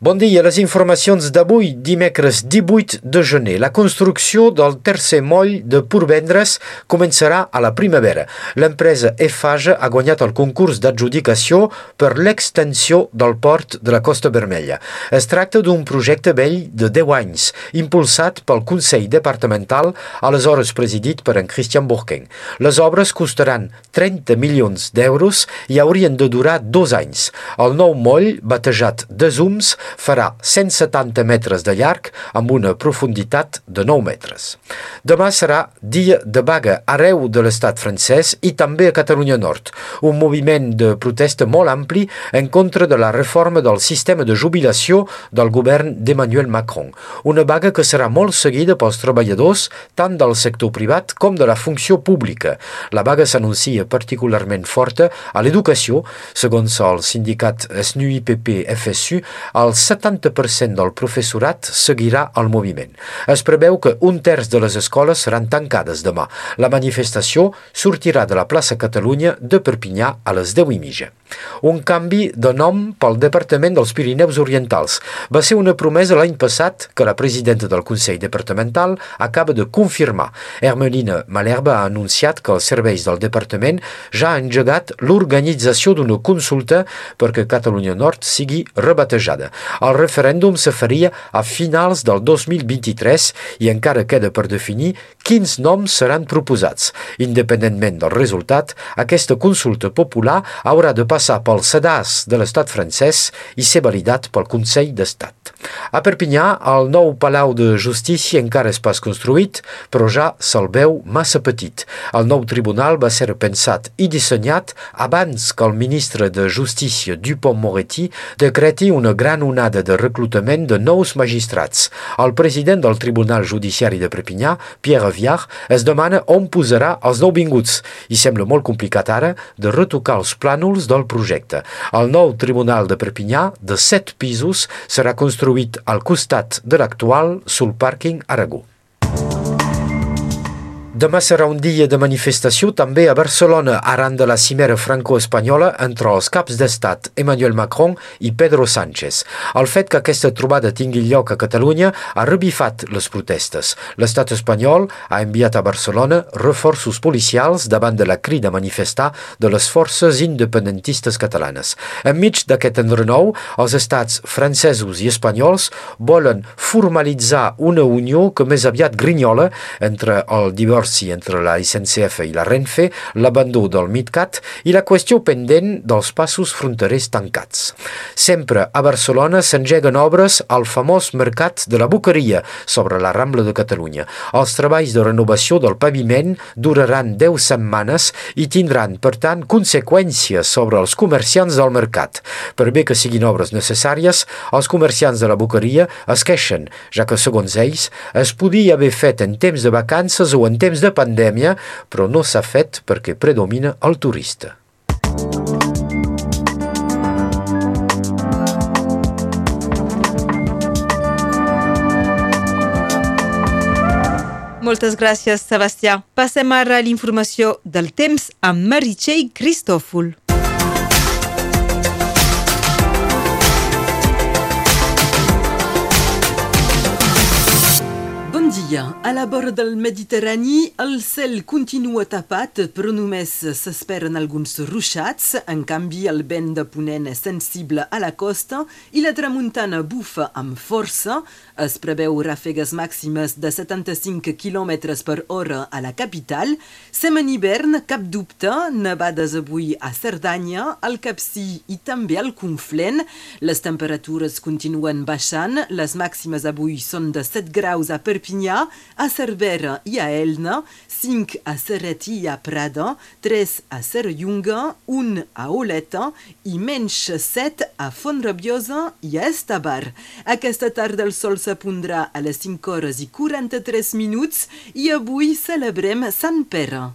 Bon dia, les informacions d'avui, dimecres 18 de gener. La construcció del tercer moll de Purvendres començarà a la primavera. L'empresa EFAGE ha guanyat el concurs d'adjudicació per l'extensió del port de la Costa Vermella. Es tracta d'un projecte vell de 10 anys, impulsat pel Consell Departamental, aleshores presidit per en Christian Bourquin. Les obres costaran 30 milions d'euros i haurien de durar dos anys. El nou moll, batejat de Zooms, farà 170 metres de llarg amb una profunditat de 9 metres. Demà serà dia de vaga arreu de l'estat francès i també a Catalunya Nord, un moviment de protesta molt ampli en contra de la reforma del sistema de jubilació del govern d'Emmanuel Macron. Una vaga que serà molt seguida pels treballadors tant del sector privat com de la funció pública. La vaga s'anuncia particularment forta a l'educació, segons el sindicat SNUIPP-FSU, el 70% del professorat seguirà el moviment. Es preveu que un terç de les escoles seran tancades demà. La manifestació sortirà de la plaça Catalunya de Perpinyà a les 10 i mitja. Un canvi de nom pel Departament dels Pirineus Orientals. Va ser una promesa l'any passat que la presidenta del Consell Departamental acaba de confirmar. Hermelina Malherba ha anunciat que els serveis del departament ja han engegat l'organització d'una consulta perquè Catalunya Nord sigui rebatejada. El referèndum se faria a finals del 2023 i encara queda per definir quins noms seran proposats. Independentment del resultat, aquesta consulta popular haurà de passar pel sedàs de l'estat francès i ser validat pel Consell d'Estat. A Perpinyà, el nou Palau de Justícia encara és pas construït, però ja se'l veu massa petit. El nou tribunal va ser pensat i dissenyat abans que el ministre de Justícia, Dupont-Moretti, decreti una gran onada de reclutament de nous magistrats. El president del Tribunal Judiciari de Perpinyà, Pierre Viard, es demana on posarà els nouvinguts i sembla molt complicat ara de retocar els plànols del projecte. El nou Tribunal de Perpinyà, de set pisos, serà construït al costat de l'actual sul pàrquing Aragó. Demà serà un dia de manifestació també a Barcelona arran de la cimera franco-espanyola entre els caps d'estat Emmanuel Macron i Pedro Sánchez. El fet que aquesta trobada tingui lloc a Catalunya ha revifat les protestes. L'estat espanyol ha enviat a Barcelona reforços policials davant de la crida a manifestar de les forces independentistes catalanes. Enmig d'aquest enrenou, els estats francesos i espanyols volen formalitzar una unió que més aviat grinyola entre el divorci divorci entre la SNCF i la Renfe, l'abandó del MidCat i la qüestió pendent dels passos fronterers tancats. Sempre a Barcelona s'engeguen obres al famós mercat de la Boqueria sobre la Rambla de Catalunya. Els treballs de renovació del paviment duraran 10 setmanes i tindran, per tant, conseqüències sobre els comerciants del mercat. Per bé que siguin obres necessàries, els comerciants de la Boqueria es queixen, ja que, segons ells, es podia haver fet en temps de vacances o en temps temps de pandèmia, però no s'ha fet perquè predomina el turista. Moltes gràcies, Sebastià. Passem ara a l'informació del temps amb Meritxell Cristòfol. Dia. A la vora del Mediterrani, el cel continua tapat, però només s'esperen alguns ruixats. En canvi, el vent de ponent és sensible a la costa i la tramuntana bufa amb força. Es preveu ràfegues màximes de 75 km per hora a la capital. Sem en hivern, cap dubte, nevades avui a Cerdanya, al Capcí i també al Conflent. Les temperatures continuen baixant. Les màximes avui són de 7 graus a Perpinyà, a Cervera i a Elna, 5 a Serreti i a Prada, 3 a Serrallonga, 1 a Oleta i menys 7 a Font-Rabiosa i a Estabar. Aquesta tarda el sol s'apondrà a les 5 hores i 43 minuts i avui celebrem Sant Pere.